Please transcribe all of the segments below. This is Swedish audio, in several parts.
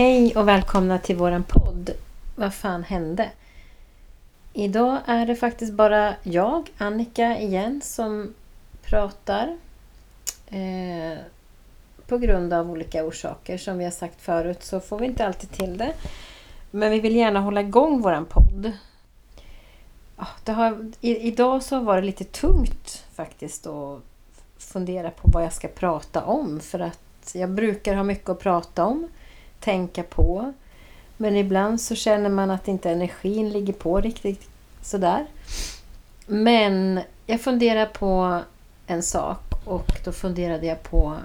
Hej och välkomna till våran podd. Vad fan hände? Idag är det faktiskt bara jag, Annika, igen som pratar. Eh, på grund av olika orsaker. Som vi har sagt förut så får vi inte alltid till det. Men vi vill gärna hålla igång våran podd. Det har, i, idag så var det lite tungt faktiskt att fundera på vad jag ska prata om. För att jag brukar ha mycket att prata om tänka på. Men ibland så känner man att inte energin ligger på riktigt sådär. Men jag funderar på en sak och då funderade jag på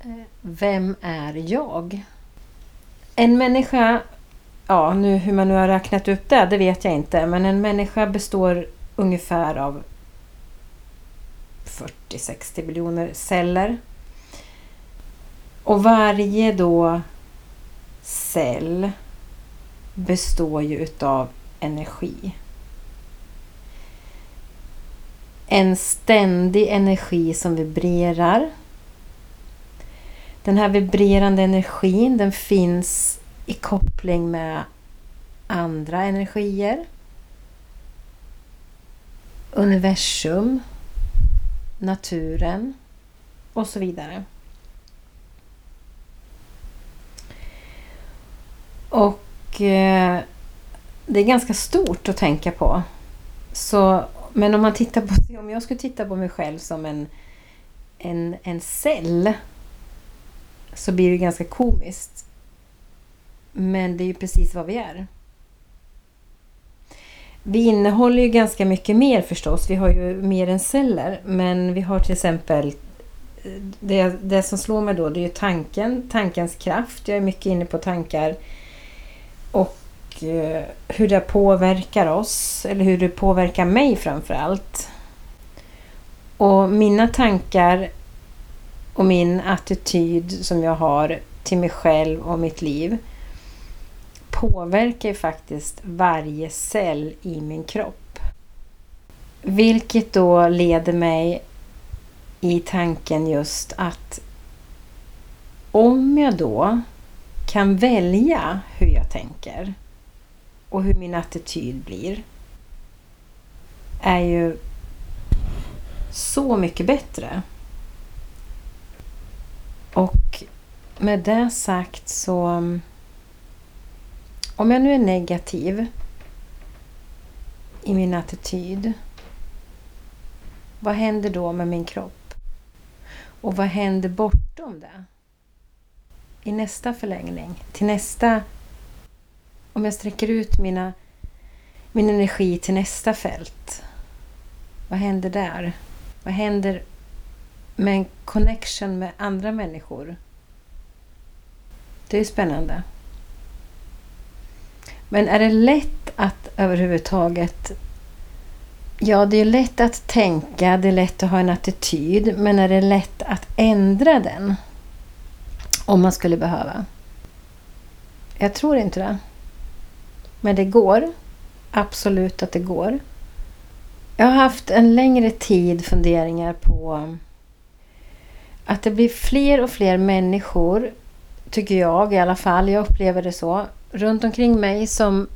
eh, Vem är jag? En människa, ja nu hur man nu har räknat upp det, det vet jag inte. Men en människa består ungefär av 40-60 miljoner celler. Och varje då cell består ju utav energi. En ständig energi som vibrerar. Den här vibrerande energin den finns i koppling med andra energier. Universum, naturen och så vidare. Och eh, det är ganska stort att tänka på. Så, men om man tittar på om jag skulle titta på mig själv som en, en, en cell så blir det ganska komiskt. Men det är ju precis vad vi är. Vi innehåller ju ganska mycket mer förstås. Vi har ju mer än celler. Men vi har till exempel eh, det, det som slår mig då det är ju tanken, tankens kraft. Jag är mycket inne på tankar och eh, hur det påverkar oss, eller hur det påverkar mig framför allt. Och mina tankar och min attityd som jag har till mig själv och mitt liv påverkar ju faktiskt varje cell i min kropp. Vilket då leder mig i tanken just att om jag då kan välja hur jag tänker och hur min attityd blir är ju så mycket bättre. Och med det sagt så om jag nu är negativ i min attityd vad händer då med min kropp? Och vad händer bortom det? I nästa förlängning, till nästa... Om jag sträcker ut mina, min energi till nästa fält. Vad händer där? Vad händer med en connection med andra människor? Det är spännande. Men är det lätt att överhuvudtaget... Ja, det är lätt att tänka, det är lätt att ha en attityd, men är det lätt att ändra den? Om man skulle behöva. Jag tror inte det. Men det går. Absolut att det går. Jag har haft en längre tid funderingar på att det blir fler och fler människor, tycker jag i alla fall, jag upplever det så, runt omkring mig som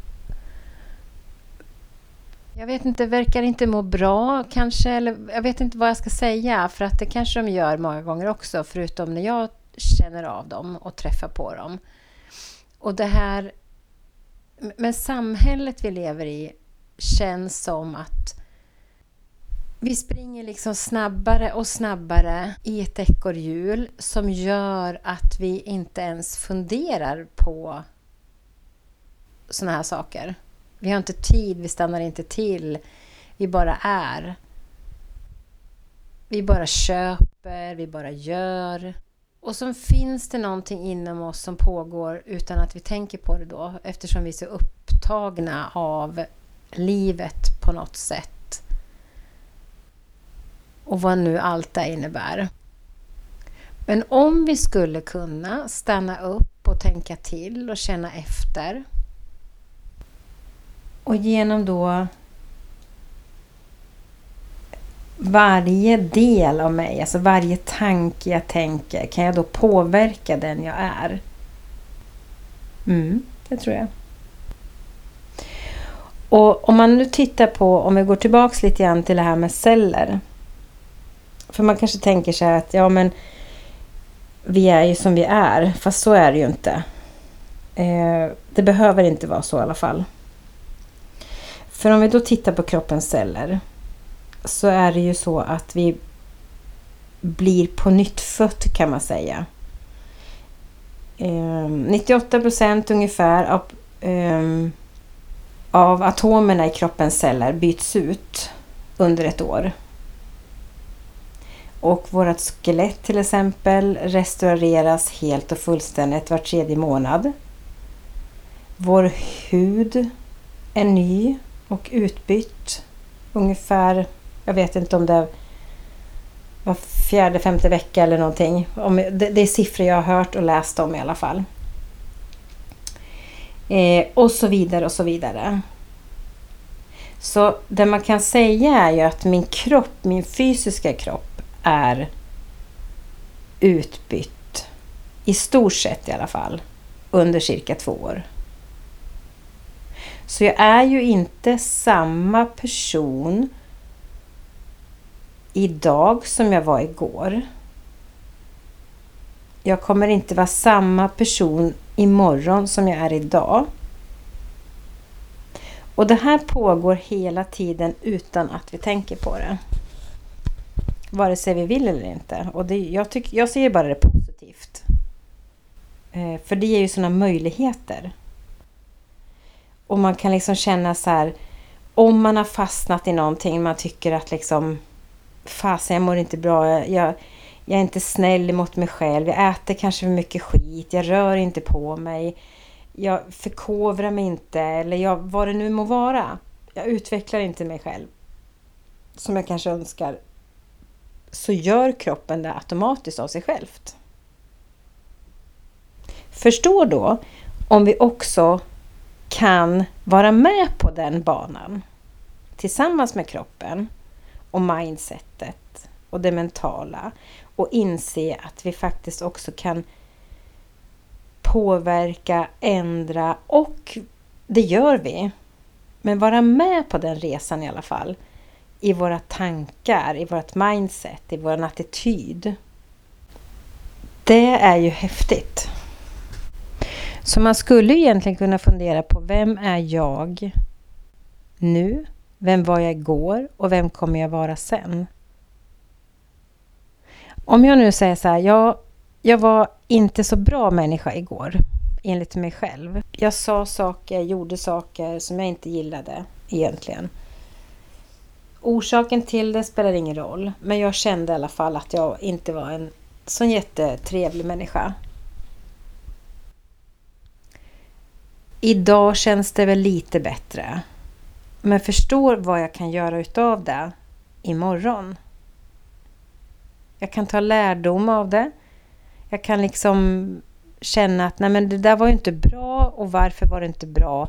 jag vet inte, verkar inte må bra kanske, eller jag vet inte vad jag ska säga, för att det kanske de gör många gånger också, förutom när jag känner av dem och träffar på dem. Och det här Men samhället vi lever i känns som att vi springer liksom snabbare och snabbare i ett ekorrhjul som gör att vi inte ens funderar på såna här saker. Vi har inte tid, vi stannar inte till. Vi bara är. Vi bara köper, vi bara gör. Och så finns det någonting inom oss som pågår utan att vi tänker på det då eftersom vi är så upptagna av livet på något sätt. Och vad nu allt det innebär. Men om vi skulle kunna stanna upp och tänka till och känna efter och genom då varje del av mig, alltså varje tanke jag tänker, kan jag då påverka den jag är? Mm, det tror jag. Och om man nu tittar på, om vi går tillbaks lite grann till det här med celler. För man kanske tänker sig att ja men vi är ju som vi är, fast så är det ju inte. Eh, det behöver inte vara så i alla fall. För om vi då tittar på kroppens celler så är det ju så att vi blir på nytt fött kan man säga. Ehm, 98 procent ungefär av, um, av atomerna i kroppens celler byts ut under ett år. Och vårt skelett till exempel restaureras helt och fullständigt var tredje månad. Vår hud är ny och utbytt ungefär, jag vet inte om det är var fjärde, femte vecka eller någonting. det, är siffror jag har hört och läst om i alla fall. Eh, och så vidare och så vidare. Så det man kan säga är ju att min kropp, min fysiska kropp är utbytt. I stort sett i alla fall. Under cirka två år. Så jag är ju inte samma person idag som jag var igår. Jag kommer inte vara samma person imorgon som jag är idag. Och det här pågår hela tiden utan att vi tänker på det. Vare sig vi vill eller inte. Och det, jag, tycker, jag ser bara det positivt. Eh, för det ger ju sådana möjligheter. Och man kan liksom känna så här. Om man har fastnat i någonting man tycker att liksom fasen jag mår inte bra, jag, jag är inte snäll mot mig själv, jag äter kanske för mycket skit, jag rör inte på mig, jag förkovrar mig inte. Eller jag, vad det nu må vara. Jag utvecklar inte mig själv. Som jag kanske önskar. Så gör kroppen det automatiskt av sig självt. Förstå då om vi också kan vara med på den banan tillsammans med kroppen och mindsetet och det mentala och inse att vi faktiskt också kan påverka, ändra och det gör vi. Men vara med på den resan i alla fall. I våra tankar, i vårt mindset, i vår attityd. Det är ju häftigt. Så man skulle egentligen kunna fundera på vem är jag nu? Vem var jag igår och vem kommer jag vara sen? Om jag nu säger så här, ja, jag var inte så bra människa igår, enligt mig själv. Jag sa saker, gjorde saker som jag inte gillade egentligen. Orsaken till det spelar ingen roll, men jag kände i alla fall att jag inte var en sån jättetrevlig människa. Idag känns det väl lite bättre men förstår vad jag kan göra utav det imorgon. Jag kan ta lärdom av det. Jag kan liksom känna att nej men det där var ju inte bra och varför var det inte bra?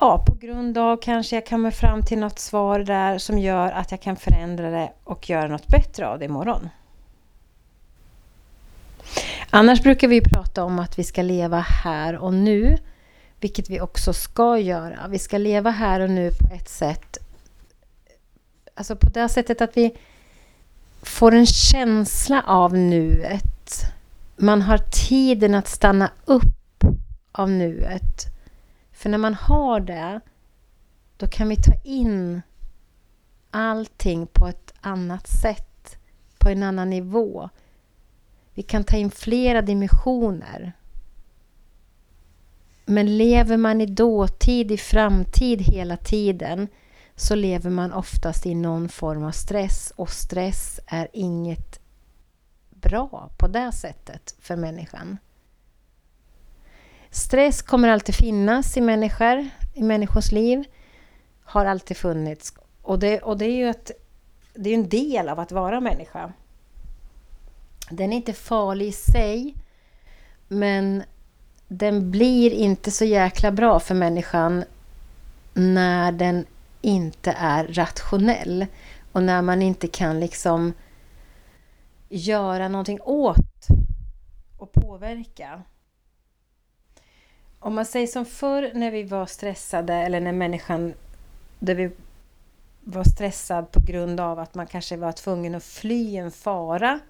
Ja, på grund av kanske jag kommer fram till något svar där som gör att jag kan förändra det och göra något bättre av det imorgon. Annars brukar vi prata om att vi ska leva här och nu vilket vi också ska göra. Vi ska leva här och nu på ett sätt. Alltså på det sättet att vi får en känsla av nuet. Man har tiden att stanna upp av nuet. För när man har det, då kan vi ta in allting på ett annat sätt, på en annan nivå. Vi kan ta in flera dimensioner. Men lever man i dåtid, i framtid hela tiden så lever man oftast i någon form av stress och stress är inget bra på det sättet för människan. Stress kommer alltid finnas i människor, i människors liv. Har alltid funnits. Och det, och det är ju ett, det är en del av att vara människa. Den är inte farlig i sig, men den blir inte så jäkla bra för människan när den inte är rationell och när man inte kan liksom göra någonting åt och påverka. om man säger som förr när vi var stressade eller när människan där vi var stressad på grund av att man kanske var tvungen att fly en fara.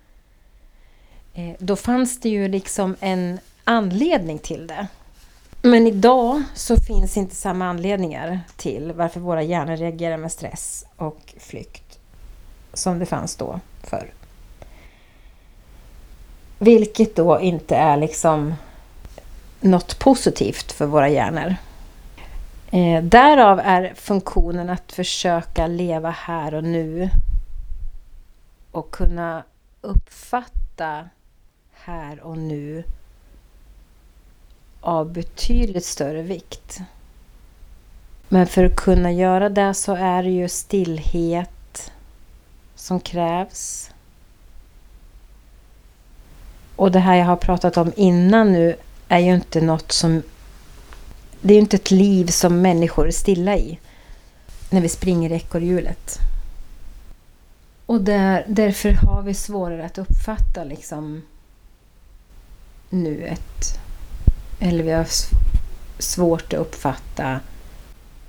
Eh, då fanns det ju liksom en anledning till det. Men idag så finns inte samma anledningar till varför våra hjärnor reagerar med stress och flykt som det fanns då förr. Vilket då inte är liksom något positivt för våra hjärnor. Eh, därav är funktionen att försöka leva här och nu och kunna uppfatta här och nu av betydligt större vikt. Men för att kunna göra det så är det ju stillhet som krävs. Och det här jag har pratat om innan nu är ju inte något som... Det är ju inte ett liv som människor är stilla i. När vi springer i ekorrhjulet. Och där, därför har vi svårare att uppfatta liksom nuet. Eller vi har svårt att uppfatta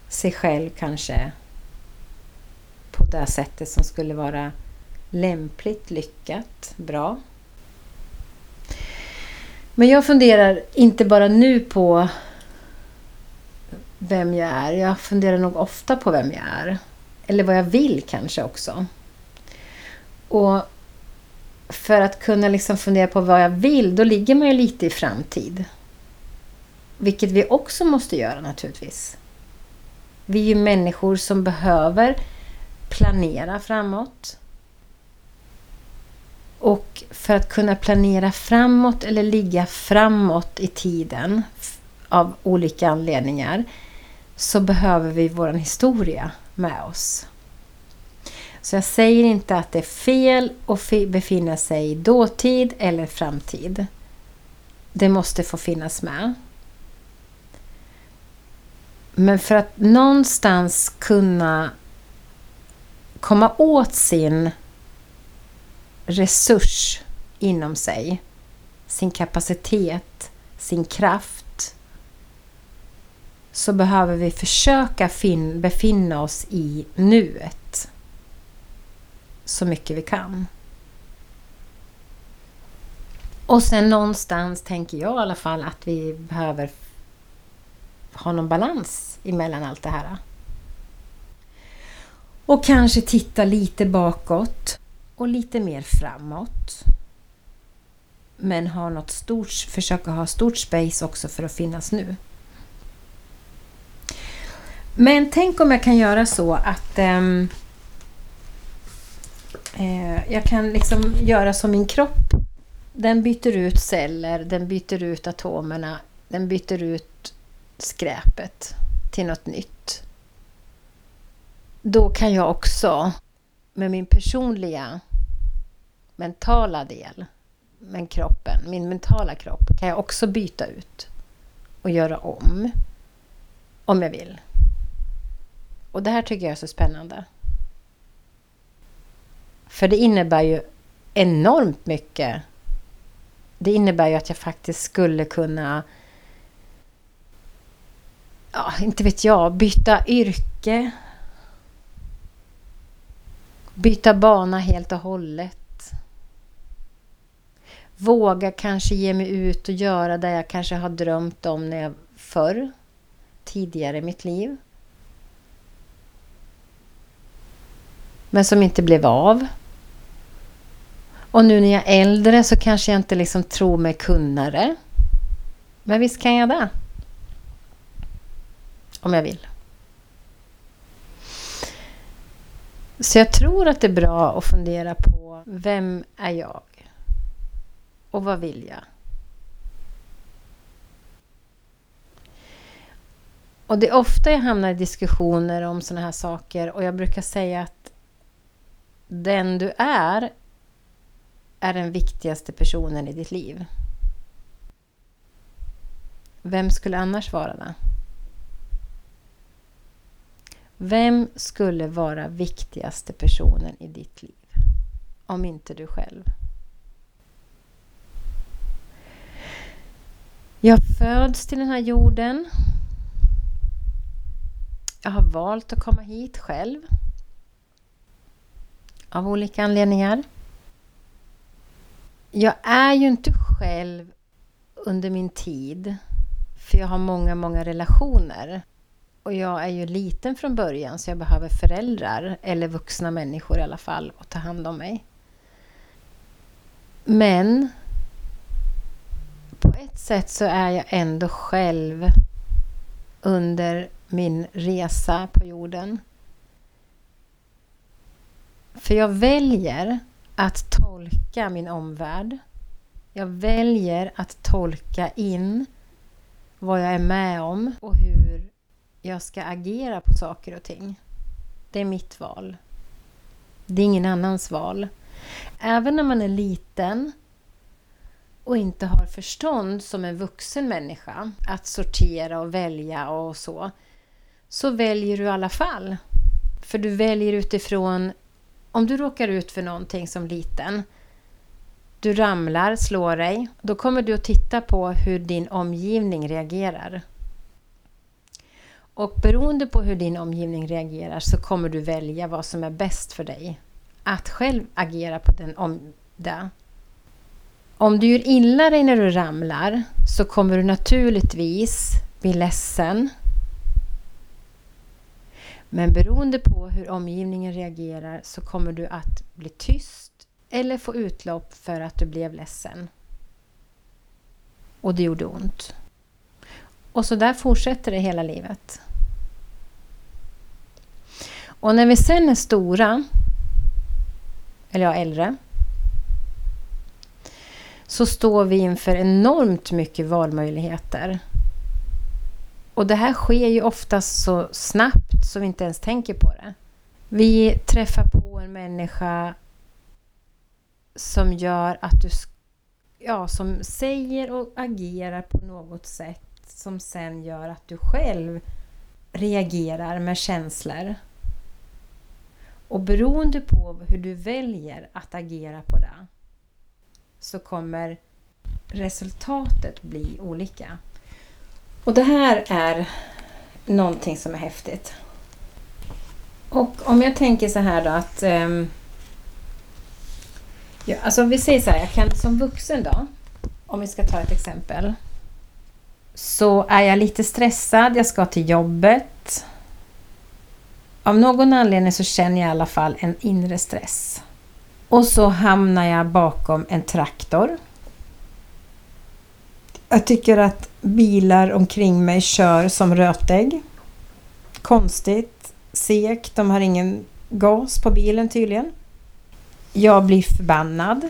sig själv kanske på det sättet som skulle vara lämpligt, lyckat, bra. Men jag funderar inte bara nu på vem jag är. Jag funderar nog ofta på vem jag är. Eller vad jag vill kanske också. Och för att kunna liksom fundera på vad jag vill, då ligger man ju lite i framtid. Vilket vi också måste göra naturligtvis. Vi är ju människor som behöver planera framåt. Och för att kunna planera framåt eller ligga framåt i tiden av olika anledningar så behöver vi vår historia med oss. Så jag säger inte att det är fel att befinna sig i dåtid eller framtid. Det måste få finnas med. Men för att någonstans kunna komma åt sin resurs inom sig, sin kapacitet, sin kraft, så behöver vi försöka befinna oss i nuet så mycket vi kan. Och sen någonstans tänker jag i alla fall att vi behöver ha någon balans emellan allt det här. Och kanske titta lite bakåt och lite mer framåt. Men ha något stort, försöka ha stort space också för att finnas nu. Men tänk om jag kan göra så att ehm, eh, jag kan liksom göra som min kropp. Den byter ut celler, den byter ut atomerna, den byter ut skräpet till något nytt. Då kan jag också med min personliga mentala del, men kroppen, min mentala kropp, kan jag också byta ut och göra om. Om jag vill. Och det här tycker jag är så spännande. För det innebär ju enormt mycket. Det innebär ju att jag faktiskt skulle kunna ja, inte vet jag, byta yrke. Byta bana helt och hållet. Våga kanske ge mig ut och göra det jag kanske har drömt om när jag förr, tidigare i mitt liv. Men som inte blev av. Och nu när jag är äldre så kanske jag inte liksom tror mig kunna det. Men visst kan jag det. Om jag vill. Så jag tror att det är bra att fundera på vem är jag? Och vad vill jag? Och det är ofta jag hamnar i diskussioner om sådana här saker och jag brukar säga att den du är är den viktigaste personen i ditt liv. Vem skulle annars vara det? Vem skulle vara viktigaste personen i ditt liv? Om inte du själv. Jag föds till den här jorden. Jag har valt att komma hit själv. Av olika anledningar. Jag är ju inte själv under min tid. För jag har många, många relationer. Och jag är ju liten från början så jag behöver föräldrar, eller vuxna människor i alla fall, att ta hand om mig. Men på ett sätt så är jag ändå själv under min resa på jorden. För jag väljer att tolka min omvärld. Jag väljer att tolka in vad jag är med om och hur jag ska agera på saker och ting. Det är mitt val. Det är ingen annans val. Även när man är liten och inte har förstånd som en vuxen människa att sortera och välja och så, så väljer du i alla fall. För du väljer utifrån, om du råkar ut för någonting som liten, du ramlar, slår dig, då kommer du att titta på hur din omgivning reagerar. Och beroende på hur din omgivning reagerar så kommer du välja vad som är bäst för dig. Att själv agera på den om det. Om du gör illa dig när du ramlar så kommer du naturligtvis bli ledsen. Men beroende på hur omgivningen reagerar så kommer du att bli tyst eller få utlopp för att du blev ledsen. Och det gjorde ont. Och så där fortsätter det hela livet. Och när vi sen är stora, eller ja, äldre, så står vi inför enormt mycket valmöjligheter. Och det här sker ju oftast så snabbt så vi inte ens tänker på det. Vi träffar på en människa som gör att du ja, som säger och agerar på något sätt som sen gör att du själv reagerar med känslor. Och beroende på hur du väljer att agera på det så kommer resultatet bli olika. Och det här är någonting som är häftigt. Och om jag tänker så här då att... Um, ja, alltså vi säger så här, jag kan som vuxen då, om vi ska ta ett exempel. Så är jag lite stressad, jag ska till jobbet. Av någon anledning så känner jag i alla fall en inre stress. Och så hamnar jag bakom en traktor. Jag tycker att bilar omkring mig kör som rötägg. Konstigt, segt, de har ingen gas på bilen tydligen. Jag blir förbannad.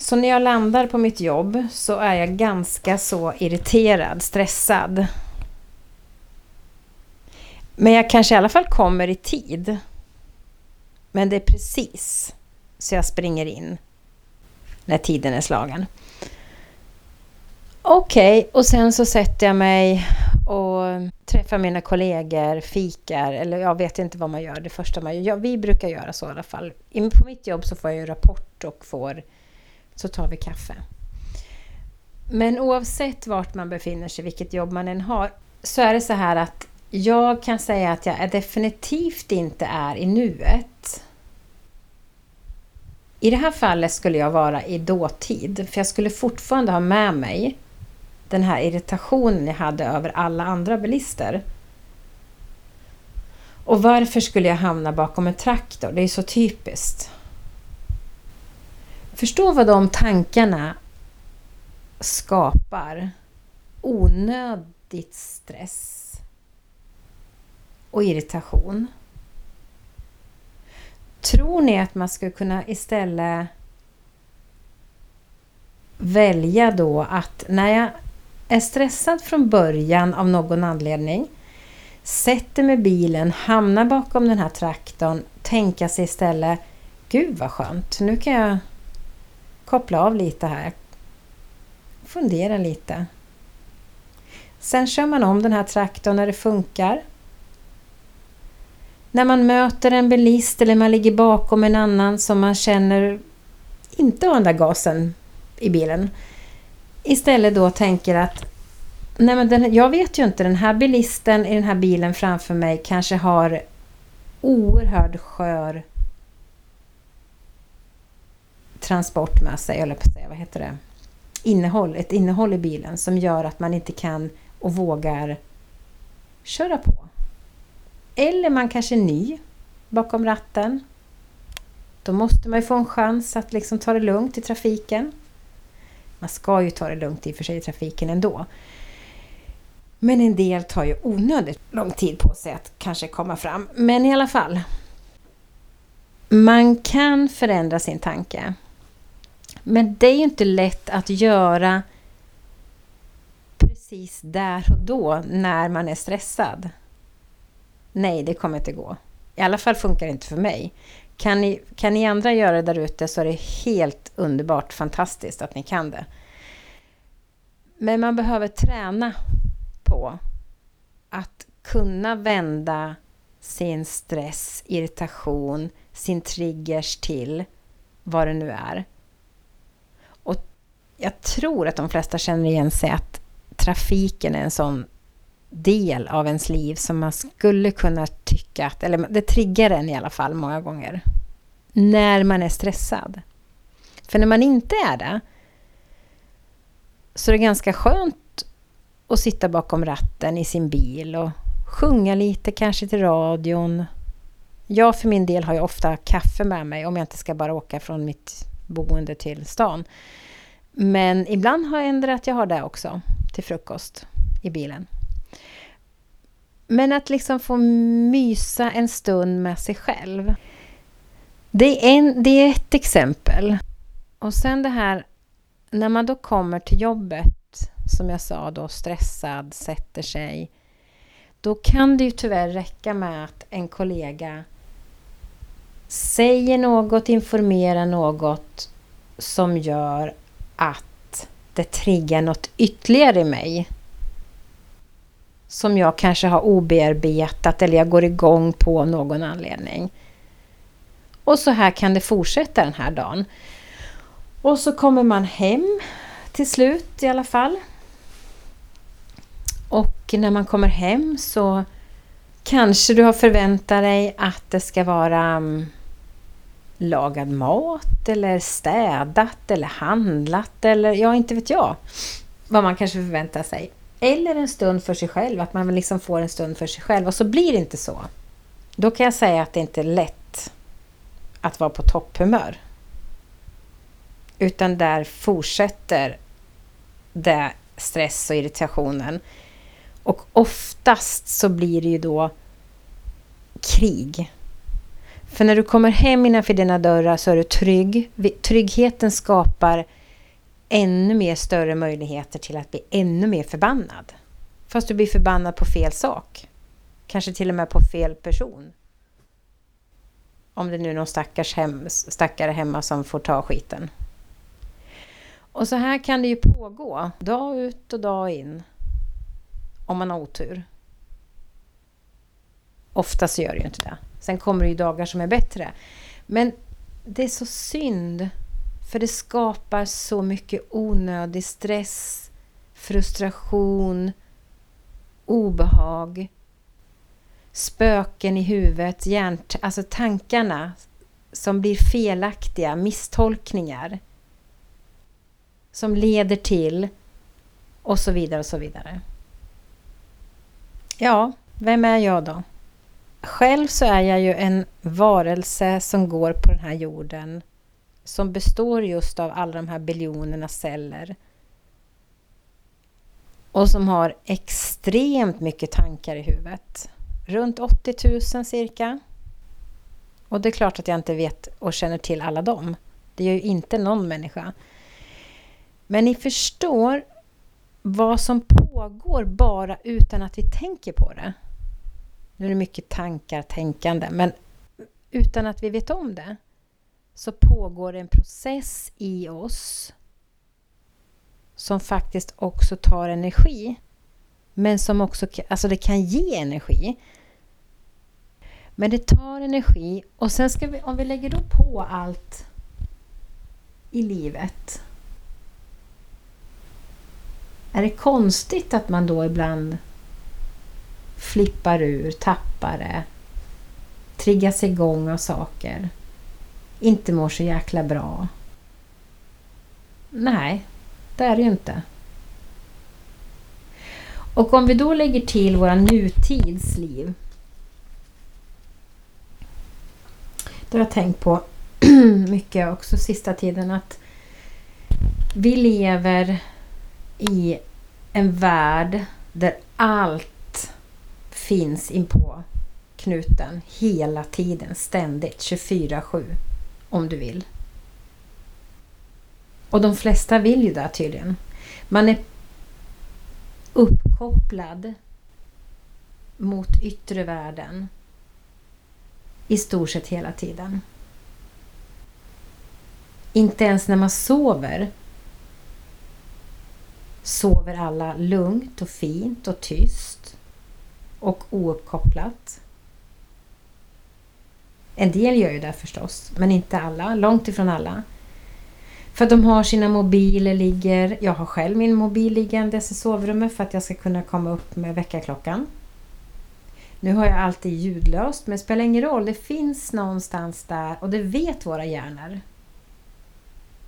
Så när jag landar på mitt jobb så är jag ganska så irriterad, stressad. Men jag kanske i alla fall kommer i tid. Men det är precis så jag springer in när tiden är slagen. Okej, okay, och sen så sätter jag mig och träffar mina kollegor, fikar eller jag vet inte vad man gör det första man gör. Ja, vi brukar göra så i alla fall. På mitt jobb så får jag ju rapport och får så tar vi kaffe. Men oavsett vart man befinner sig, vilket jobb man än har, så är det så här att jag kan säga att jag definitivt inte är i nuet. I det här fallet skulle jag vara i dåtid, för jag skulle fortfarande ha med mig den här irritationen jag hade över alla andra bilister. Och varför skulle jag hamna bakom en traktor? Det är så typiskt. Förstå vad de tankarna skapar onödigt stress och irritation. Tror ni att man skulle kunna istället välja då att när jag är stressad från början av någon anledning sätter mig bilen, hamnar bakom den här traktorn, tänka sig istället Gud vad skönt, nu kan jag koppla av lite här. Fundera lite. Sen kör man om den här traktorn när det funkar. När man möter en bilist eller man ligger bakom en annan som man känner inte har den där gasen i bilen. istället då tänker att Nej men den, jag vet ju inte, den här bilisten i den här bilen framför mig kanske har oerhört skör transport med sig, eller på säga, vad heter det? Innehåll, ett innehåll i bilen som gör att man inte kan och vågar köra på. Eller man kanske är ny bakom ratten. Då måste man ju få en chans att liksom ta det lugnt i trafiken. Man ska ju ta det lugnt i och för sig i trafiken ändå. Men en del tar ju onödigt lång tid på sig att kanske komma fram. Men i alla fall. Man kan förändra sin tanke. Men det är ju inte lätt att göra precis där och då när man är stressad. Nej, det kommer inte gå. I alla fall funkar det inte för mig. Kan ni, kan ni andra göra det där ute så är det helt underbart fantastiskt att ni kan det. Men man behöver träna på att kunna vända sin stress, irritation, sin triggers till vad det nu är. Jag tror att de flesta känner igen sig att trafiken är en sån del av ens liv som man skulle kunna tycka att, eller det triggar en i alla fall många gånger. När man är stressad. För när man inte är det så är det ganska skönt att sitta bakom ratten i sin bil och sjunga lite kanske till radion. Jag för min del har ju ofta kaffe med mig om jag inte ska bara åka från mitt boende till stan. Men ibland har jag ändrat att jag har det också till frukost i bilen. Men att liksom få mysa en stund med sig själv. Det är, en, det är ett exempel. Och sen det här när man då kommer till jobbet, som jag sa då, stressad, sätter sig. Då kan det ju tyvärr räcka med att en kollega säger något, informerar något som gör att det triggar något ytterligare i mig. Som jag kanske har obearbetat eller jag går igång på någon anledning. Och så här kan det fortsätta den här dagen. Och så kommer man hem till slut i alla fall. Och när man kommer hem så kanske du har förväntat dig att det ska vara mm, lagat mat eller städat eller handlat eller ja, inte vet jag vad man kanske förväntar sig. Eller en stund för sig själv, att man liksom får en stund för sig själv och så blir det inte så. Då kan jag säga att det inte är lätt att vara på topphumör. Utan där fortsätter det stress och irritationen. Och oftast så blir det ju då krig. För när du kommer hem innanför dina dörrar så är du trygg. Tryggheten skapar ännu mer större möjligheter till att bli ännu mer förbannad. Fast du blir förbannad på fel sak. Kanske till och med på fel person. Om det nu är någon stackars hem, stackare hemma som får ta skiten. Och så här kan det ju pågå dag ut och dag in. Om man har otur. Oftast gör det ju inte det. Sen kommer det ju dagar som är bättre. Men det är så synd. För det skapar så mycket onödig stress, frustration, obehag, spöken i huvudet, hjärnt... alltså tankarna som blir felaktiga, misstolkningar som leder till och så vidare och så vidare. Ja, vem är jag då? Själv så är jag ju en varelse som går på den här jorden som består just av alla de här biljonerna celler och som har extremt mycket tankar i huvudet. Runt 80 000 cirka. Och det är klart att jag inte vet och känner till alla dem. Det gör ju inte någon människa. Men ni förstår vad som pågår bara utan att vi tänker på det. Nu är det mycket tankar, tänkande, men utan att vi vet om det så pågår en process i oss som faktiskt också tar energi. Men som också alltså det kan ge energi. Men det tar energi och sen ska vi, om vi lägger då på allt i livet Är det konstigt att man då ibland flippar ur, tappar det, triggas igång av saker, inte mår så jäkla bra? Nej, det är det ju inte. Och om vi då lägger till våra nutidsliv. Det har jag tänkt på mycket också sista tiden att vi lever i en värld där allt finns in på knuten hela tiden, ständigt, 24-7 om du vill. Och de flesta vill ju det tydligen. Man är uppkopplad mot yttre världen i stort sett hela tiden. Inte ens när man sover sover alla lugnt och fint och tyst och ouppkopplat. En del gör ju det förstås, men inte alla. Långt ifrån alla. För att de har sina mobiler ligger. Jag har själv min mobil liggandes i sovrummet för att jag ska kunna komma upp med väckarklockan. Nu har jag alltid ljudlöst men det spelar ingen roll. Det finns någonstans där och det vet våra hjärnor.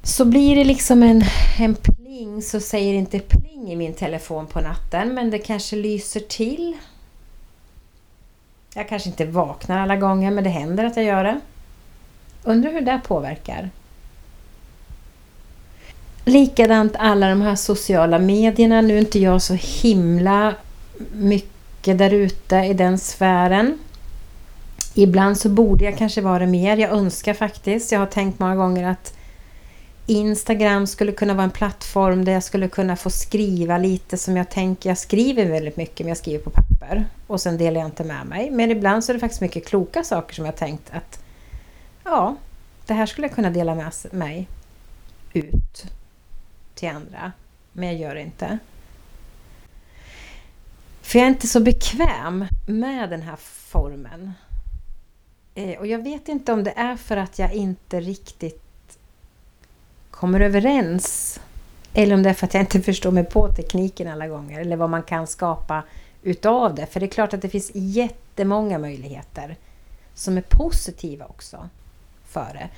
Så blir det liksom en, en pling så säger det inte pling i min telefon på natten men det kanske lyser till. Jag kanske inte vaknar alla gånger men det händer att jag gör det. Undrar hur det påverkar. Likadant alla de här sociala medierna. Nu är inte jag så himla mycket där ute i den sfären. Ibland så borde jag kanske vara mer. Jag önskar faktiskt. Jag har tänkt många gånger att Instagram skulle kunna vara en plattform där jag skulle kunna få skriva lite som jag tänker. Jag skriver väldigt mycket men jag skriver på papper och sen delar jag inte med mig. Men ibland så är det faktiskt mycket kloka saker som jag tänkt att ja, det här skulle jag kunna dela med mig ut till andra. Men jag gör det inte. För jag är inte så bekväm med den här formen. Eh, och jag vet inte om det är för att jag inte riktigt kommer överens eller om det är för att jag inte förstår mig på tekniken alla gånger eller vad man kan skapa utav det. För det är klart att det finns jättemånga möjligheter som är positiva också för det.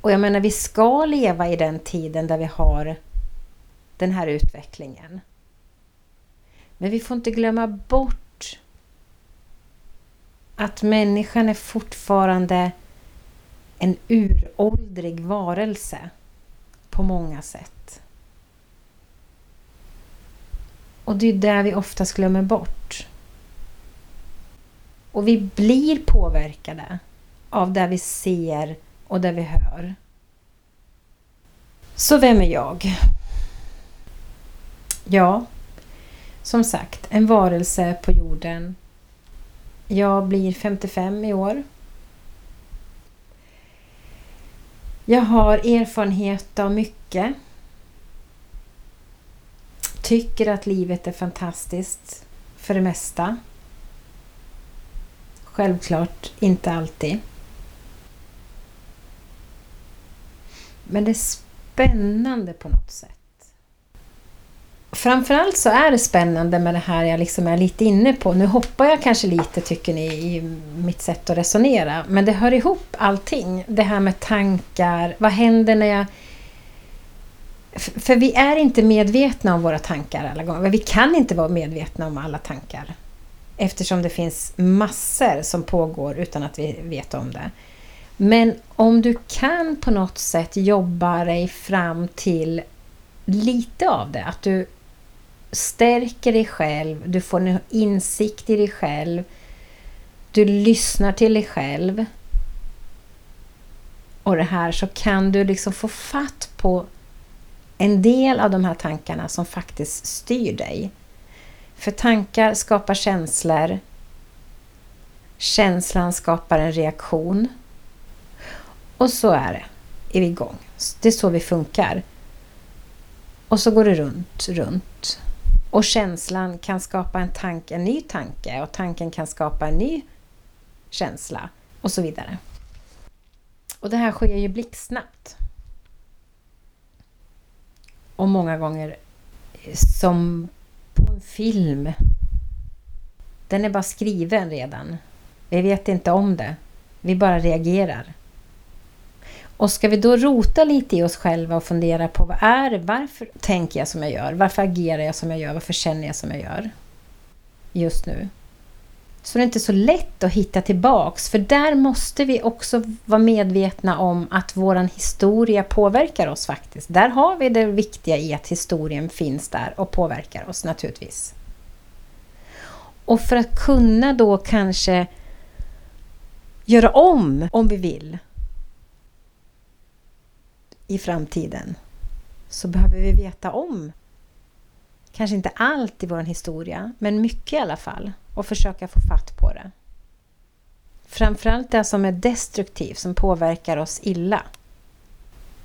Och jag menar, vi ska leva i den tiden där vi har den här utvecklingen. Men vi får inte glömma bort att människan är fortfarande en uråldrig varelse på många sätt. Och det är det vi oftast glömmer bort. Och vi blir påverkade av det vi ser och det vi hör. Så vem är jag? Ja, som sagt, en varelse på jorden. Jag blir 55 i år. Jag har erfarenhet av mycket. Tycker att livet är fantastiskt för det mesta. Självklart inte alltid. Men det är spännande på något sätt. Framförallt så är det spännande med det här jag liksom är lite inne på. Nu hoppar jag kanske lite tycker ni i mitt sätt att resonera. Men det hör ihop allting. Det här med tankar. Vad händer när jag... För vi är inte medvetna om våra tankar alla gånger. Vi kan inte vara medvetna om alla tankar. Eftersom det finns massor som pågår utan att vi vet om det. Men om du kan på något sätt jobba dig fram till lite av det, att du stärker dig själv, du får en insikt i dig själv, du lyssnar till dig själv. Och det här så kan du liksom få fatt på en del av de här tankarna som faktiskt styr dig. För tankar skapar känslor. Känslan skapar en reaktion. Och så är det. Är vi igång. Det är så vi funkar. Och så går det runt, runt. Och känslan kan skapa en, tanke, en ny tanke och tanken kan skapa en ny känsla och så vidare. Och det här sker ju blixtsnabbt. Och många gånger eh, som på en film. Den är bara skriven redan. Vi vet inte om det. Vi bara reagerar. Och ska vi då rota lite i oss själva och fundera på vad är det, varför tänker jag som jag gör? Varför agerar jag som jag gör? Varför känner jag som jag gör? Just nu. Så det är inte så lätt att hitta tillbaks, för där måste vi också vara medvetna om att våran historia påverkar oss faktiskt. Där har vi det viktiga i att historien finns där och påverkar oss naturligtvis. Och för att kunna då kanske göra om, om vi vill, i framtiden så behöver vi veta om kanske inte allt i vår historia, men mycket i alla fall och försöka få fatt på det. Framförallt det som är destruktivt, som påverkar oss illa.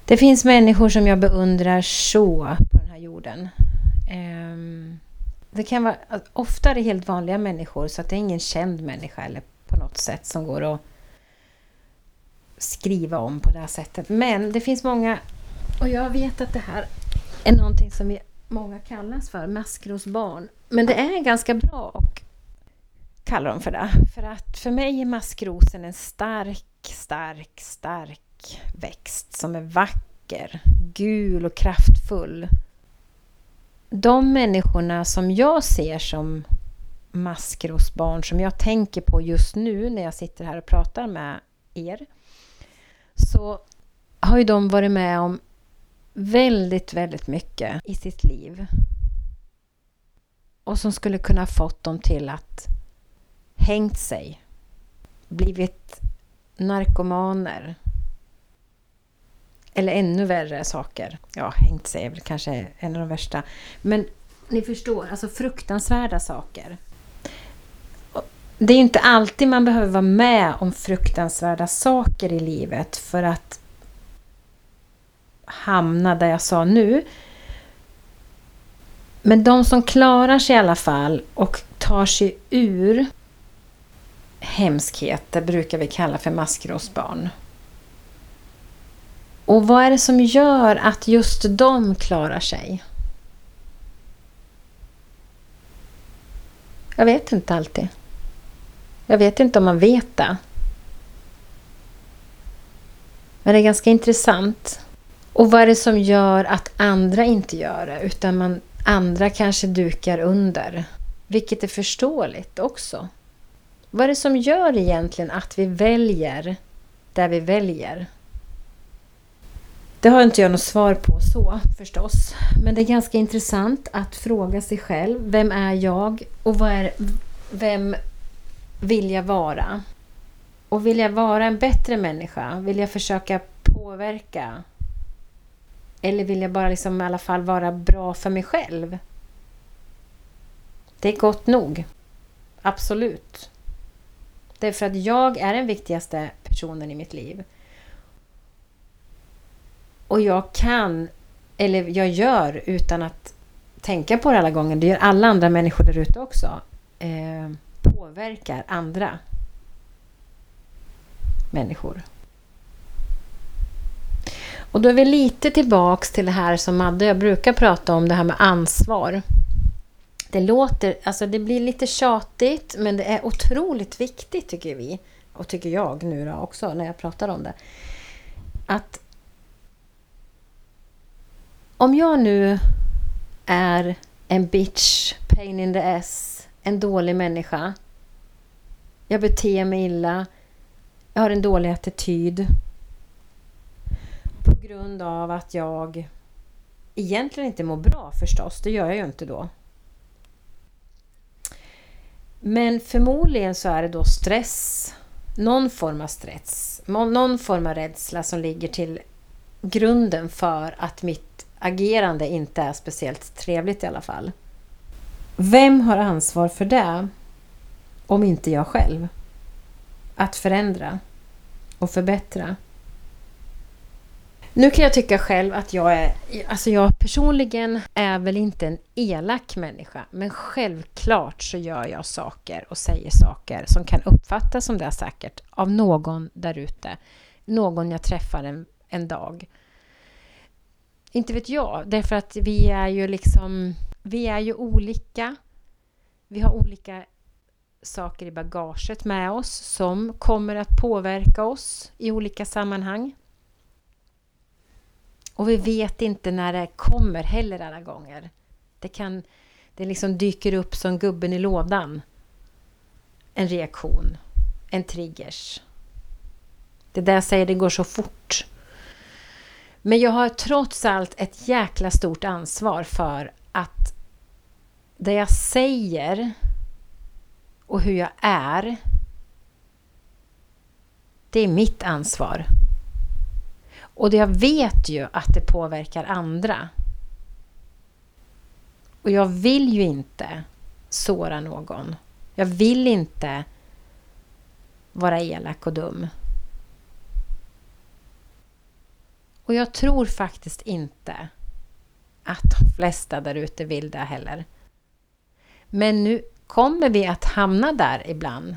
Det finns människor som jag beundrar så på den här jorden. Ehm, det kan vara, ofta är det helt vanliga människor, så att det är ingen känd människa eller på något sätt som går och skriva om på det här sättet. Men det finns många, och jag vet att det här är någonting som vi många kallas för, maskrosbarn. Men det är ganska bra att kalla dem för det. För att för mig är maskrosen en stark, stark, stark växt som är vacker, gul och kraftfull. De människorna som jag ser som maskrosbarn, som jag tänker på just nu när jag sitter här och pratar med er, så har ju de varit med om väldigt, väldigt mycket i sitt liv. Och som skulle kunna fått dem till att hängt sig, blivit narkomaner. Eller ännu värre saker. Ja, hängt sig är väl kanske en av de värsta. Men ni förstår, alltså fruktansvärda saker. Det är inte alltid man behöver vara med om fruktansvärda saker i livet för att hamna där jag sa nu. Men de som klarar sig i alla fall och tar sig ur hemskheter brukar vi kalla för maskrosbarn. Och vad är det som gör att just de klarar sig? Jag vet inte alltid. Jag vet inte om man vet det. Men det är ganska intressant. Och vad är det som gör att andra inte gör det? Utan man, andra kanske dukar under. Vilket är förståeligt också. Vad är det som gör egentligen att vi väljer där vi väljer? Det har inte jag något svar på så förstås. Men det är ganska intressant att fråga sig själv. Vem är jag? Och vad är, vem vill jag vara? Och vill jag vara en bättre människa? Vill jag försöka påverka? Eller vill jag bara liksom i alla fall vara bra för mig själv? Det är gott nog. Absolut. Det är för att jag är den viktigaste personen i mitt liv. Och jag kan, eller jag gör utan att tänka på det alla gånger, det gör alla andra människor där ute också, eh, påverkar andra människor. Och då är vi lite tillbaks till det här som Madde och jag brukar prata om, det här med ansvar. Det låter, alltså det blir lite tjatigt, men det är otroligt viktigt tycker vi. Och tycker jag nu då också, när jag pratar om det. Att om jag nu är en bitch, pain in the ass, en dålig människa. Jag beter mig illa. Jag har en dålig attityd På grund av att jag egentligen inte mår bra förstås, det gör jag ju inte då. Men förmodligen så är det då stress, någon form av stress, någon form av rädsla som ligger till grunden för att mitt agerande inte är speciellt trevligt i alla fall. Vem har ansvar för det? Om inte jag själv. Att förändra och förbättra. Nu kan jag tycka själv att jag är, alltså jag personligen är väl inte en elak människa, men självklart så gör jag saker och säger saker som kan uppfattas som det säkert av någon där ute. Någon jag träffar en, en dag. Inte vet jag, därför att vi är ju liksom... Vi är ju olika. Vi har olika saker i bagaget med oss som kommer att påverka oss i olika sammanhang. Och vi vet inte när det kommer heller alla gånger. Det kan... Det liksom dyker upp som gubben i lådan. En reaktion. En triggers. Det där jag säger, det går så fort. Men jag har trots allt ett jäkla stort ansvar för att det jag säger och hur jag är, det är mitt ansvar. Och jag vet ju att det påverkar andra. Och jag vill ju inte såra någon. Jag vill inte vara elak och dum. Och jag tror faktiskt inte att de flesta där ute vill det heller. Men nu kommer vi att hamna där ibland.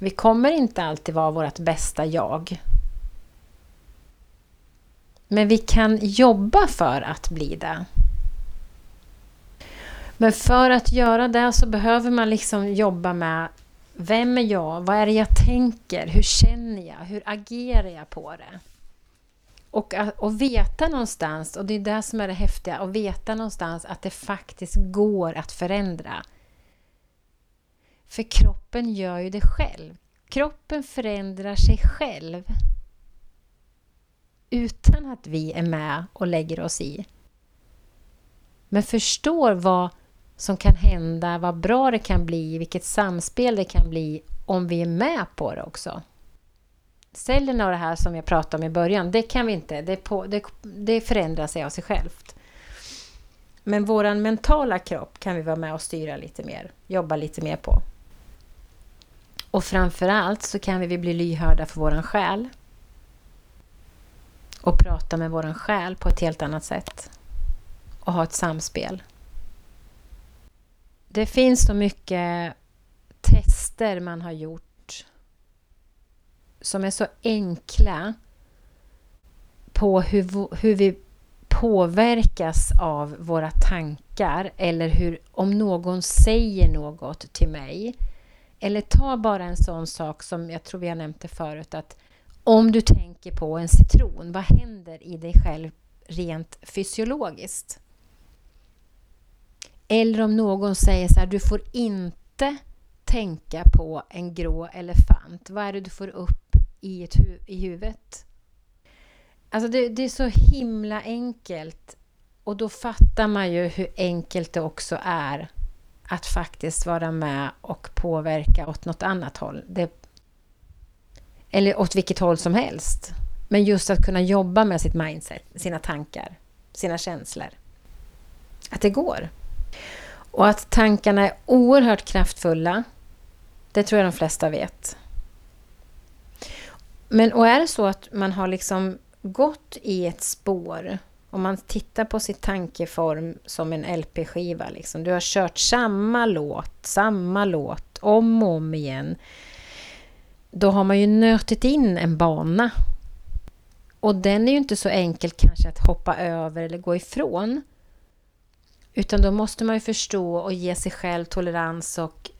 Vi kommer inte alltid vara vårt bästa jag. Men vi kan jobba för att bli det. Men för att göra det så behöver man liksom jobba med vem är jag? Vad är det jag tänker? Hur känner jag? Hur agerar jag på det? Och att veta någonstans, och det är det som är det häftiga, att veta någonstans att det faktiskt går att förändra. För kroppen gör ju det själv. Kroppen förändrar sig själv utan att vi är med och lägger oss i. Men förstår vad som kan hända, vad bra det kan bli, vilket samspel det kan bli om vi är med på det också. Cellerna och det här som jag pratade om i början, det kan vi inte, det, på, det, det förändrar sig av sig självt. Men vår mentala kropp kan vi vara med och styra lite mer, jobba lite mer på. Och framförallt så kan vi bli lyhörda för våran själ. Och prata med våran själ på ett helt annat sätt. Och ha ett samspel. Det finns så mycket tester man har gjort som är så enkla på hur, hur vi påverkas av våra tankar eller hur om någon säger något till mig. Eller ta bara en sån sak som jag tror vi har nämnt det förut att om du tänker på en citron, vad händer i dig själv rent fysiologiskt? Eller om någon säger så här, du får inte tänka på en grå elefant. Vad är det du får upp i, ett hu i huvudet? Alltså det, det är så himla enkelt. Och då fattar man ju hur enkelt det också är att faktiskt vara med och påverka åt något annat håll. Det, eller åt vilket håll som helst. Men just att kunna jobba med sitt mindset, sina tankar, sina känslor. Att det går. Och att tankarna är oerhört kraftfulla, det tror jag de flesta vet. Men och är det så att man har liksom gått i ett spår, om man tittar på sitt tankeform som en LP-skiva, liksom, du har kört samma låt, samma låt, om och om igen, då har man ju nötit in en bana. Och den är ju inte så enkel kanske att hoppa över eller gå ifrån. Utan då måste man ju förstå och ge sig själv tolerans och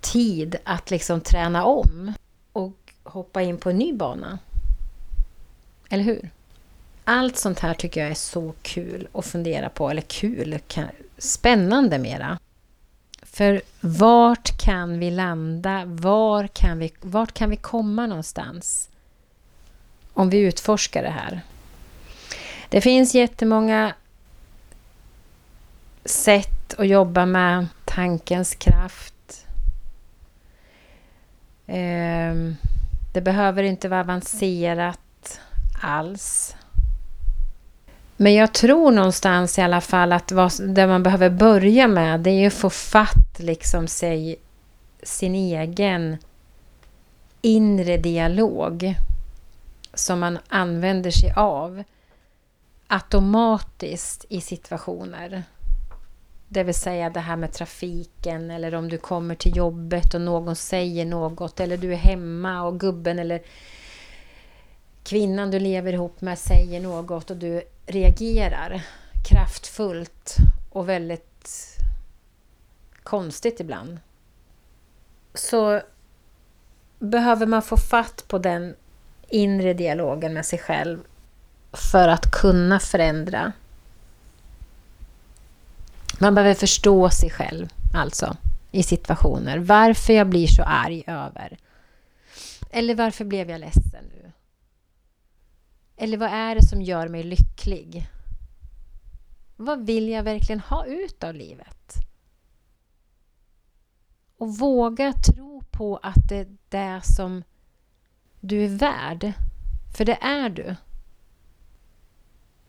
tid att liksom träna om och hoppa in på en ny bana. Eller hur? Allt sånt här tycker jag är så kul att fundera på, eller kul, spännande mera. För vart kan vi landa? Var kan vi, vart kan vi komma någonstans? Om vi utforskar det här. Det finns jättemånga sätt att jobba med tankens kraft. Ehm, det behöver inte vara avancerat alls. Men jag tror någonstans i alla fall att vad, det man behöver börja med det är att få fatt liksom sig, sin egen inre dialog som man använder sig av automatiskt i situationer. Det vill säga det här med trafiken eller om du kommer till jobbet och någon säger något eller du är hemma och gubben eller kvinnan du lever ihop med säger något och du reagerar kraftfullt och väldigt konstigt ibland så behöver man få fatt på den inre dialogen med sig själv för att kunna förändra. Man behöver förstå sig själv, alltså, i situationer. Varför jag blir så arg över. Eller varför blev jag ledsen nu? Eller vad är det som gör mig lycklig? Vad vill jag verkligen ha ut av livet? Och våga tro på att det är det som du är värd. För det är du.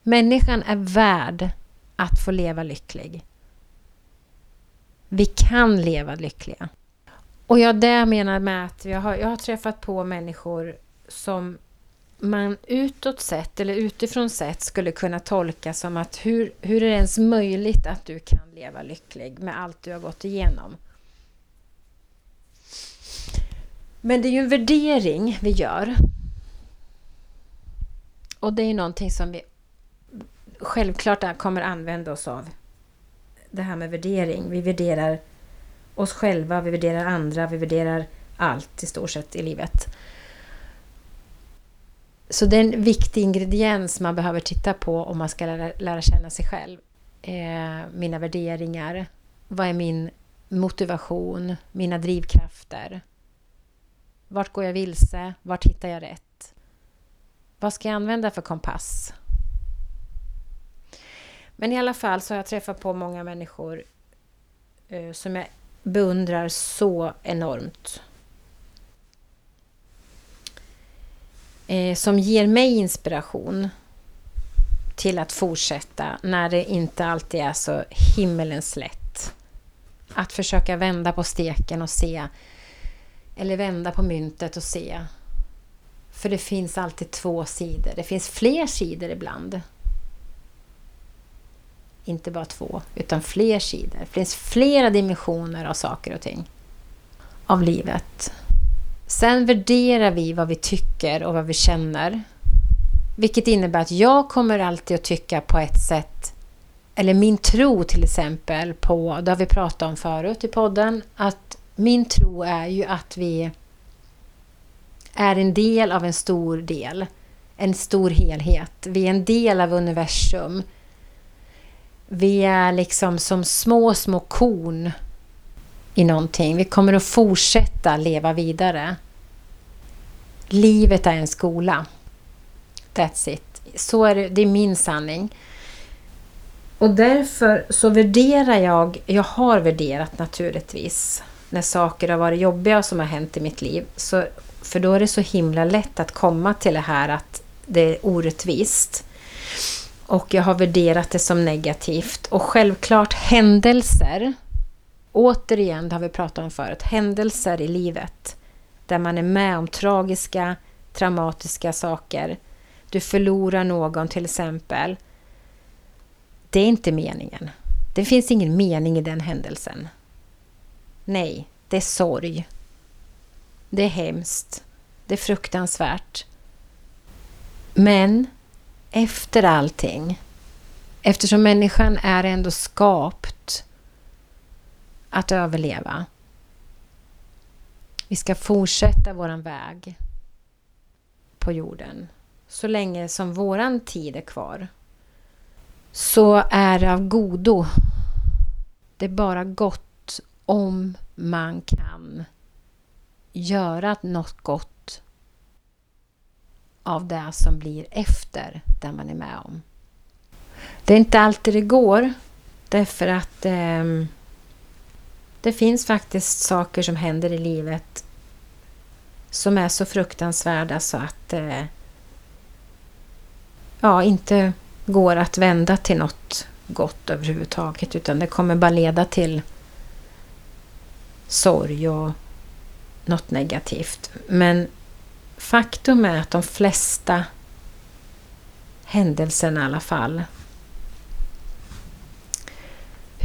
Människan är värd att få leva lycklig. Vi kan leva lyckliga. Och jag det menar med att jag har, jag har träffat på människor som man utåt sett eller utifrån sett skulle kunna tolka som att hur, hur är det ens möjligt att du kan leva lycklig med allt du har gått igenom? Men det är ju en värdering vi gör. Och det är någonting som vi självklart kommer använda oss av. Det här med värdering. Vi värderar oss själva, vi värderar andra, vi värderar allt i stort sett i livet. Så det är en viktig ingrediens man behöver titta på om man ska lära, lära känna sig själv. Eh, mina värderingar. Vad är min motivation? Mina drivkrafter? Vart går jag vilse? Vart hittar jag rätt? Vad ska jag använda för kompass? Men i alla fall så har jag träffat på många människor eh, som jag beundrar så enormt. Eh, som ger mig inspiration till att fortsätta när det inte alltid är så himmelens lätt. Att försöka vända på steken och se eller vända på myntet och se. För det finns alltid två sidor. Det finns fler sidor ibland. Inte bara två, utan fler sidor. Det finns flera dimensioner av saker och ting. Av livet. Sen värderar vi vad vi tycker och vad vi känner. Vilket innebär att jag kommer alltid att tycka på ett sätt eller min tro till exempel på, det har vi pratat om förut i podden, att min tro är ju att vi är en del av en stor del. En stor helhet. Vi är en del av universum. Vi är liksom som små, små korn i någonting. Vi kommer att fortsätta leva vidare. Livet är en skola. That's it. Så är det, det är min sanning. Och därför så värderar jag, jag har värderat naturligtvis, när saker har varit jobbiga som har hänt i mitt liv. Så, för då är det så himla lätt att komma till det här att det är orättvist. Och jag har värderat det som negativt. Och självklart händelser, återigen, det har vi pratat om förut, händelser i livet där man är med om tragiska, traumatiska saker. Du förlorar någon till exempel. Det är inte meningen. Det finns ingen mening i den händelsen. Nej, det är sorg. Det är hemskt. Det är fruktansvärt. Men efter allting, eftersom människan är ändå skapt att överleva. Vi ska fortsätta våran väg på jorden så länge som våran tid är kvar. Så är det av godo. Det är bara gott om man kan göra något gott av det som blir efter det man är med om. Det är inte alltid det går därför att eh, det finns faktiskt saker som händer i livet som är så fruktansvärda så att eh, ja, inte går att vända till något gott överhuvudtaget utan det kommer bara leda till sorg och något negativt. Men faktum är att de flesta händelserna i alla fall,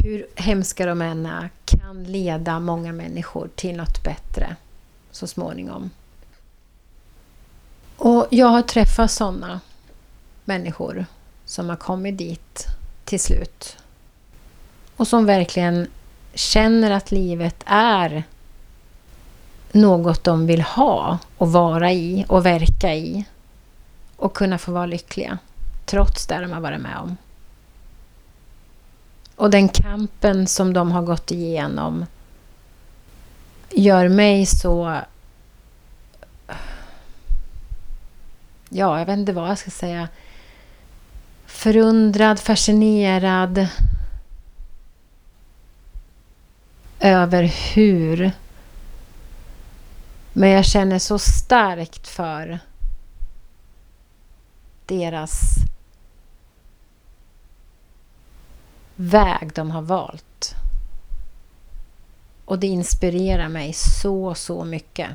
hur hemska de än är, kan leda många människor till något bättre så småningom. Och jag har träffat sådana människor som har kommit dit till slut. Och som verkligen känner att livet är något de vill ha och vara i och verka i. Och kunna få vara lyckliga trots det de har varit med om. Och den kampen som de har gått igenom gör mig så... Ja, jag vet inte vad jag ska säga. Förundrad, fascinerad över hur. Men jag känner så starkt för deras väg de har valt. Och det inspirerar mig så, så mycket.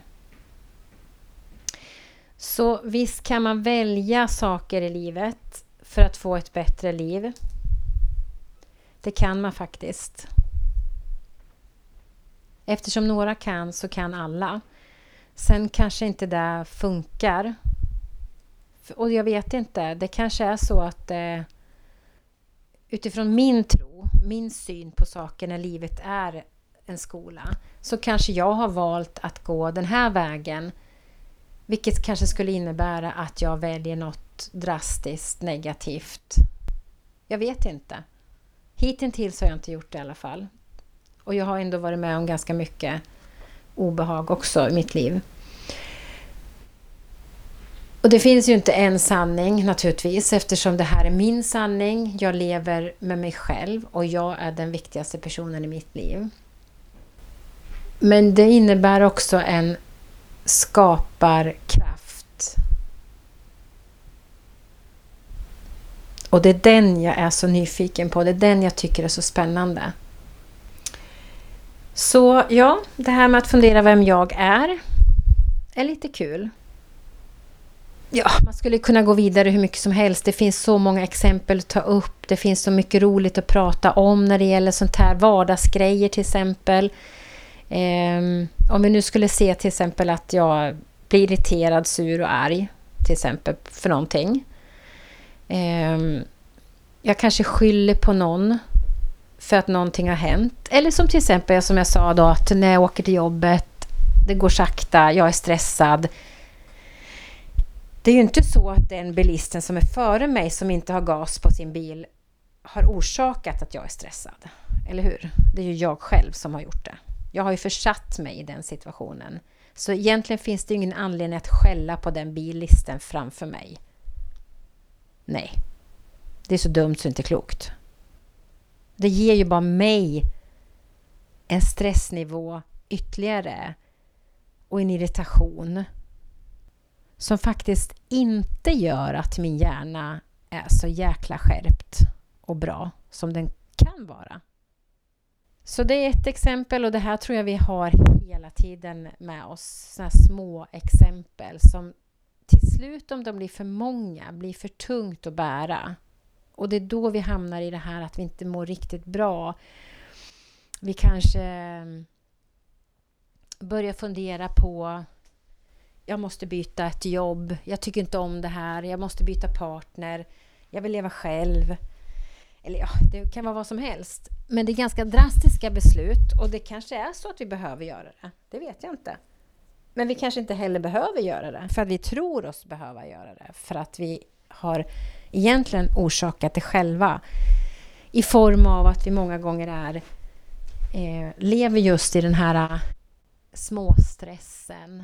Så visst kan man välja saker i livet för att få ett bättre liv. Det kan man faktiskt. Eftersom några kan så kan alla. Sen kanske inte det funkar. Och jag vet inte, det kanske är så att eh, utifrån min tro, min syn på saker när livet är en skola, så kanske jag har valt att gå den här vägen. Vilket kanske skulle innebära att jag väljer något drastiskt negativt. Jag vet inte. Hittills har jag inte gjort det i alla fall. Och jag har ändå varit med om ganska mycket obehag också i mitt liv. Och det finns ju inte en sanning naturligtvis eftersom det här är min sanning. Jag lever med mig själv och jag är den viktigaste personen i mitt liv. Men det innebär också en skaparkraft. Och det är den jag är så nyfiken på. Det är den jag tycker är så spännande. Så ja, det här med att fundera vem jag är är lite kul. Ja, man skulle kunna gå vidare hur mycket som helst. Det finns så många exempel att ta upp. Det finns så mycket roligt att prata om när det gäller sånt här vardagsgrejer till exempel. Um, om vi nu skulle se till exempel att jag blir irriterad, sur och arg till exempel för någonting. Um, jag kanske skyller på någon för att någonting har hänt. Eller som till exempel som jag sa då att när jag åker till jobbet, det går sakta, jag är stressad det är ju inte så att den bilisten som är före mig som inte har gas på sin bil har orsakat att jag är stressad. Eller hur? Det är ju jag själv som har gjort det. Jag har ju försatt mig i den situationen. Så egentligen finns det ingen anledning att skälla på den bilisten framför mig. Nej. Det är så dumt så det inte är klokt. Det ger ju bara mig en stressnivå ytterligare och en irritation som faktiskt inte gör att min hjärna är så jäkla skärpt och bra som den kan vara. Så det är ett exempel och det här tror jag vi har hela tiden med oss. Sådana små exempel som till slut om de blir för många blir för tungt att bära. Och det är då vi hamnar i det här att vi inte mår riktigt bra. Vi kanske börjar fundera på jag måste byta ett jobb, jag tycker inte om det här, jag måste byta partner, jag vill leva själv. Eller ja, det kan vara vad som helst. Men det är ganska drastiska beslut och det kanske är så att vi behöver göra det. Det vet jag inte. Men vi kanske inte heller behöver göra det för att vi tror oss behöva göra det. För att vi har egentligen orsakat det själva. I form av att vi många gånger är eh, lever just i den här eh, småstressen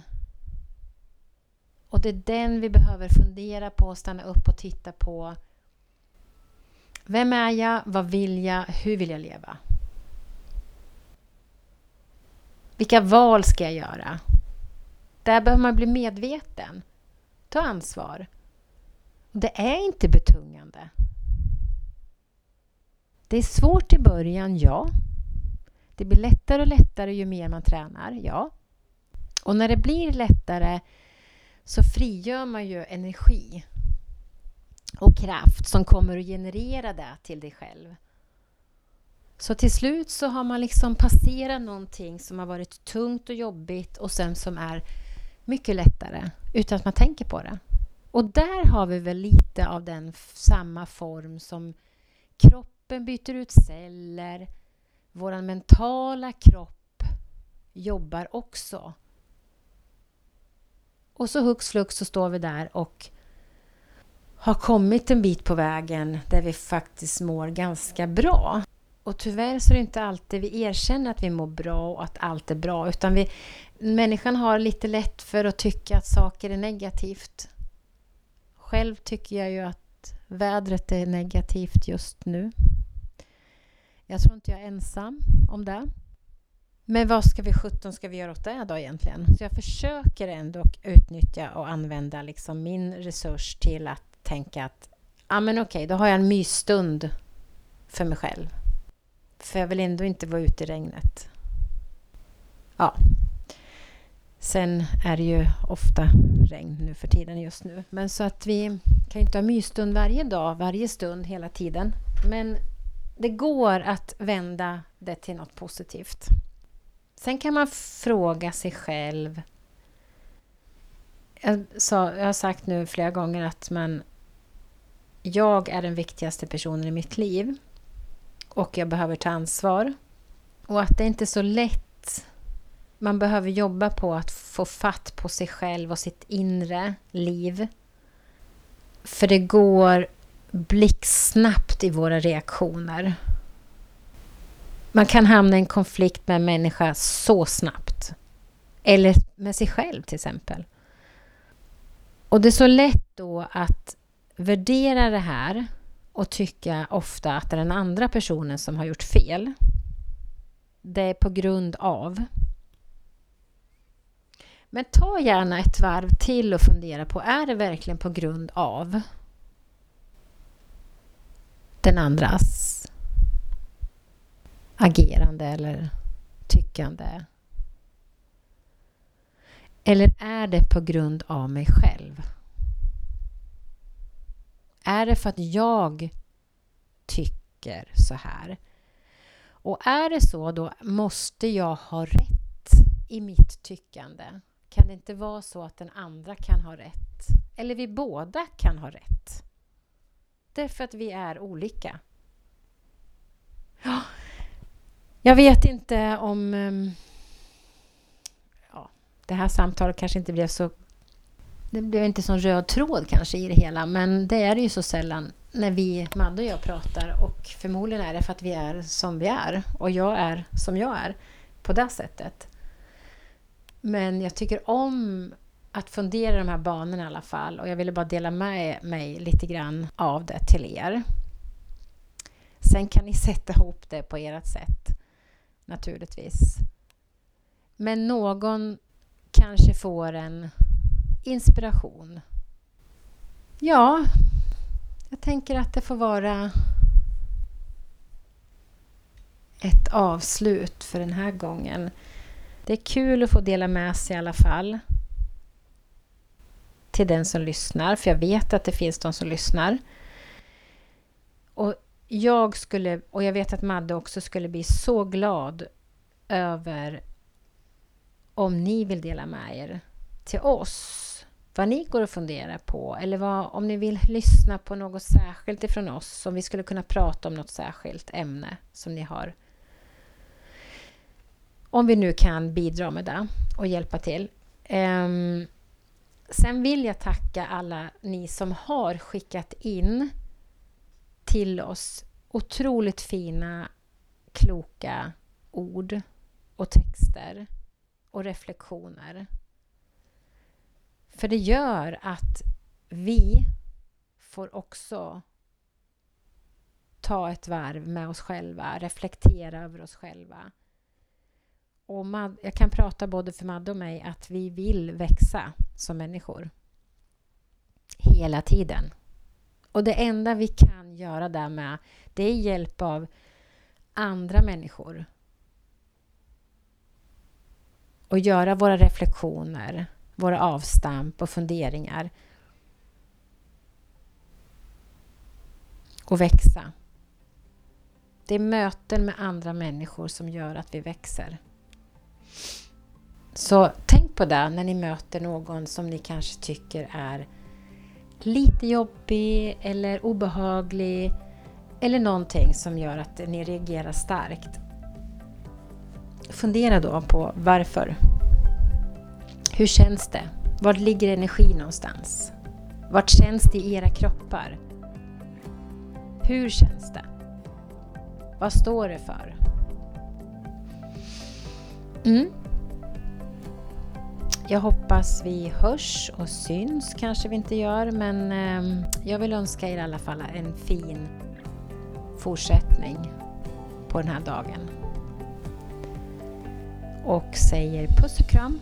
och det är den vi behöver fundera på, stanna upp och titta på. Vem är jag? Vad vill jag? Hur vill jag leva? Vilka val ska jag göra? Där behöver man bli medveten. Ta ansvar. Det är inte betungande. Det är svårt i början, ja. Det blir lättare och lättare ju mer man tränar, ja. Och när det blir lättare så frigör man ju energi och kraft som kommer att generera det till dig själv. Så till slut så har man liksom passerat någonting som har varit tungt och jobbigt och sen som är mycket lättare utan att man tänker på det. Och där har vi väl lite av den samma form som kroppen byter ut celler. Vår mentala kropp jobbar också. Och så hux flux så står vi där och har kommit en bit på vägen där vi faktiskt mår ganska bra. Och tyvärr så är det inte alltid vi erkänner att vi mår bra och att allt är bra utan vi, människan har lite lätt för att tycka att saker är negativt. Själv tycker jag ju att vädret är negativt just nu. Jag tror inte jag är ensam om det. Men vad ska vi 17 ska vi göra åt det då egentligen? Så jag försöker ändå utnyttja och använda liksom min resurs till att tänka att ja men okej, då har jag en mysstund för mig själv. För jag vill ändå inte vara ute i regnet. Ja. Sen är det ju ofta regn nu för tiden just nu. Men så att vi kan inte ha mysstund varje dag, varje stund, hela tiden. Men det går att vända det till något positivt. Sen kan man fråga sig själv. Jag, sa, jag har sagt nu flera gånger att man jag är den viktigaste personen i mitt liv och jag behöver ta ansvar. Och att det inte är så lätt. Man behöver jobba på att få fatt på sig själv och sitt inre liv. För det går blixtsnabbt i våra reaktioner. Man kan hamna i en konflikt med en människa så snabbt. Eller med sig själv till exempel. Och det är så lätt då att värdera det här och tycka ofta att det är den andra personen som har gjort fel. Det är på grund av. Men ta gärna ett varv till och fundera på, är det verkligen på grund av den andras agerande eller tyckande? Eller är det på grund av mig själv? Är det för att jag tycker så här? Och är det så, då måste jag ha rätt i mitt tyckande. Kan det inte vara så att den andra kan ha rätt? Eller vi båda kan ha rätt? Därför att vi är olika. Jag vet inte om... Ehm, ja, det här samtalet kanske inte blev så det blev inte sån röd tråd kanske i det hela, men det är det ju så sällan när vi, Madde och jag, pratar och förmodligen är det för att vi är som vi är och jag är som jag är på det sättet. Men jag tycker om att fundera i de här banorna i alla fall och jag ville bara dela med mig lite grann av det till er. Sen kan ni sätta ihop det på ert sätt naturligtvis. Men någon kanske får en inspiration? Ja, jag tänker att det får vara ett avslut för den här gången. Det är kul att få dela med sig i alla fall till den som lyssnar, för jag vet att det finns de som lyssnar. Jag skulle, och jag vet att Madde också skulle bli så glad över om ni vill dela med er till oss vad ni går och funderar på eller vad, om ni vill lyssna på något särskilt ifrån oss, om vi skulle kunna prata om något särskilt ämne som ni har. Om vi nu kan bidra med det och hjälpa till. Um, sen vill jag tacka alla ni som har skickat in till oss otroligt fina, kloka ord och texter och reflektioner. För det gör att vi får också ta ett varv med oss själva, reflektera över oss själva. Och Mad, jag kan prata både för Madde och mig att vi vill växa som människor. Hela tiden. Och det enda vi kan göra där med, det är hjälp av andra människor. Och göra våra reflektioner våra avstamp och funderingar. Och växa. Det är möten med andra människor som gör att vi växer. Så tänk på det när ni möter någon som ni kanske tycker är lite jobbig eller obehaglig eller någonting som gör att ni reagerar starkt. Fundera då på varför. Hur känns det? Var ligger energi någonstans? Vart känns det i era kroppar? Hur känns det? Vad står det för? Mm. Jag hoppas vi hörs och syns kanske vi inte gör men ehm, jag vill önska er i alla fall en fin fortsättning på den här dagen. Och säger puss och kram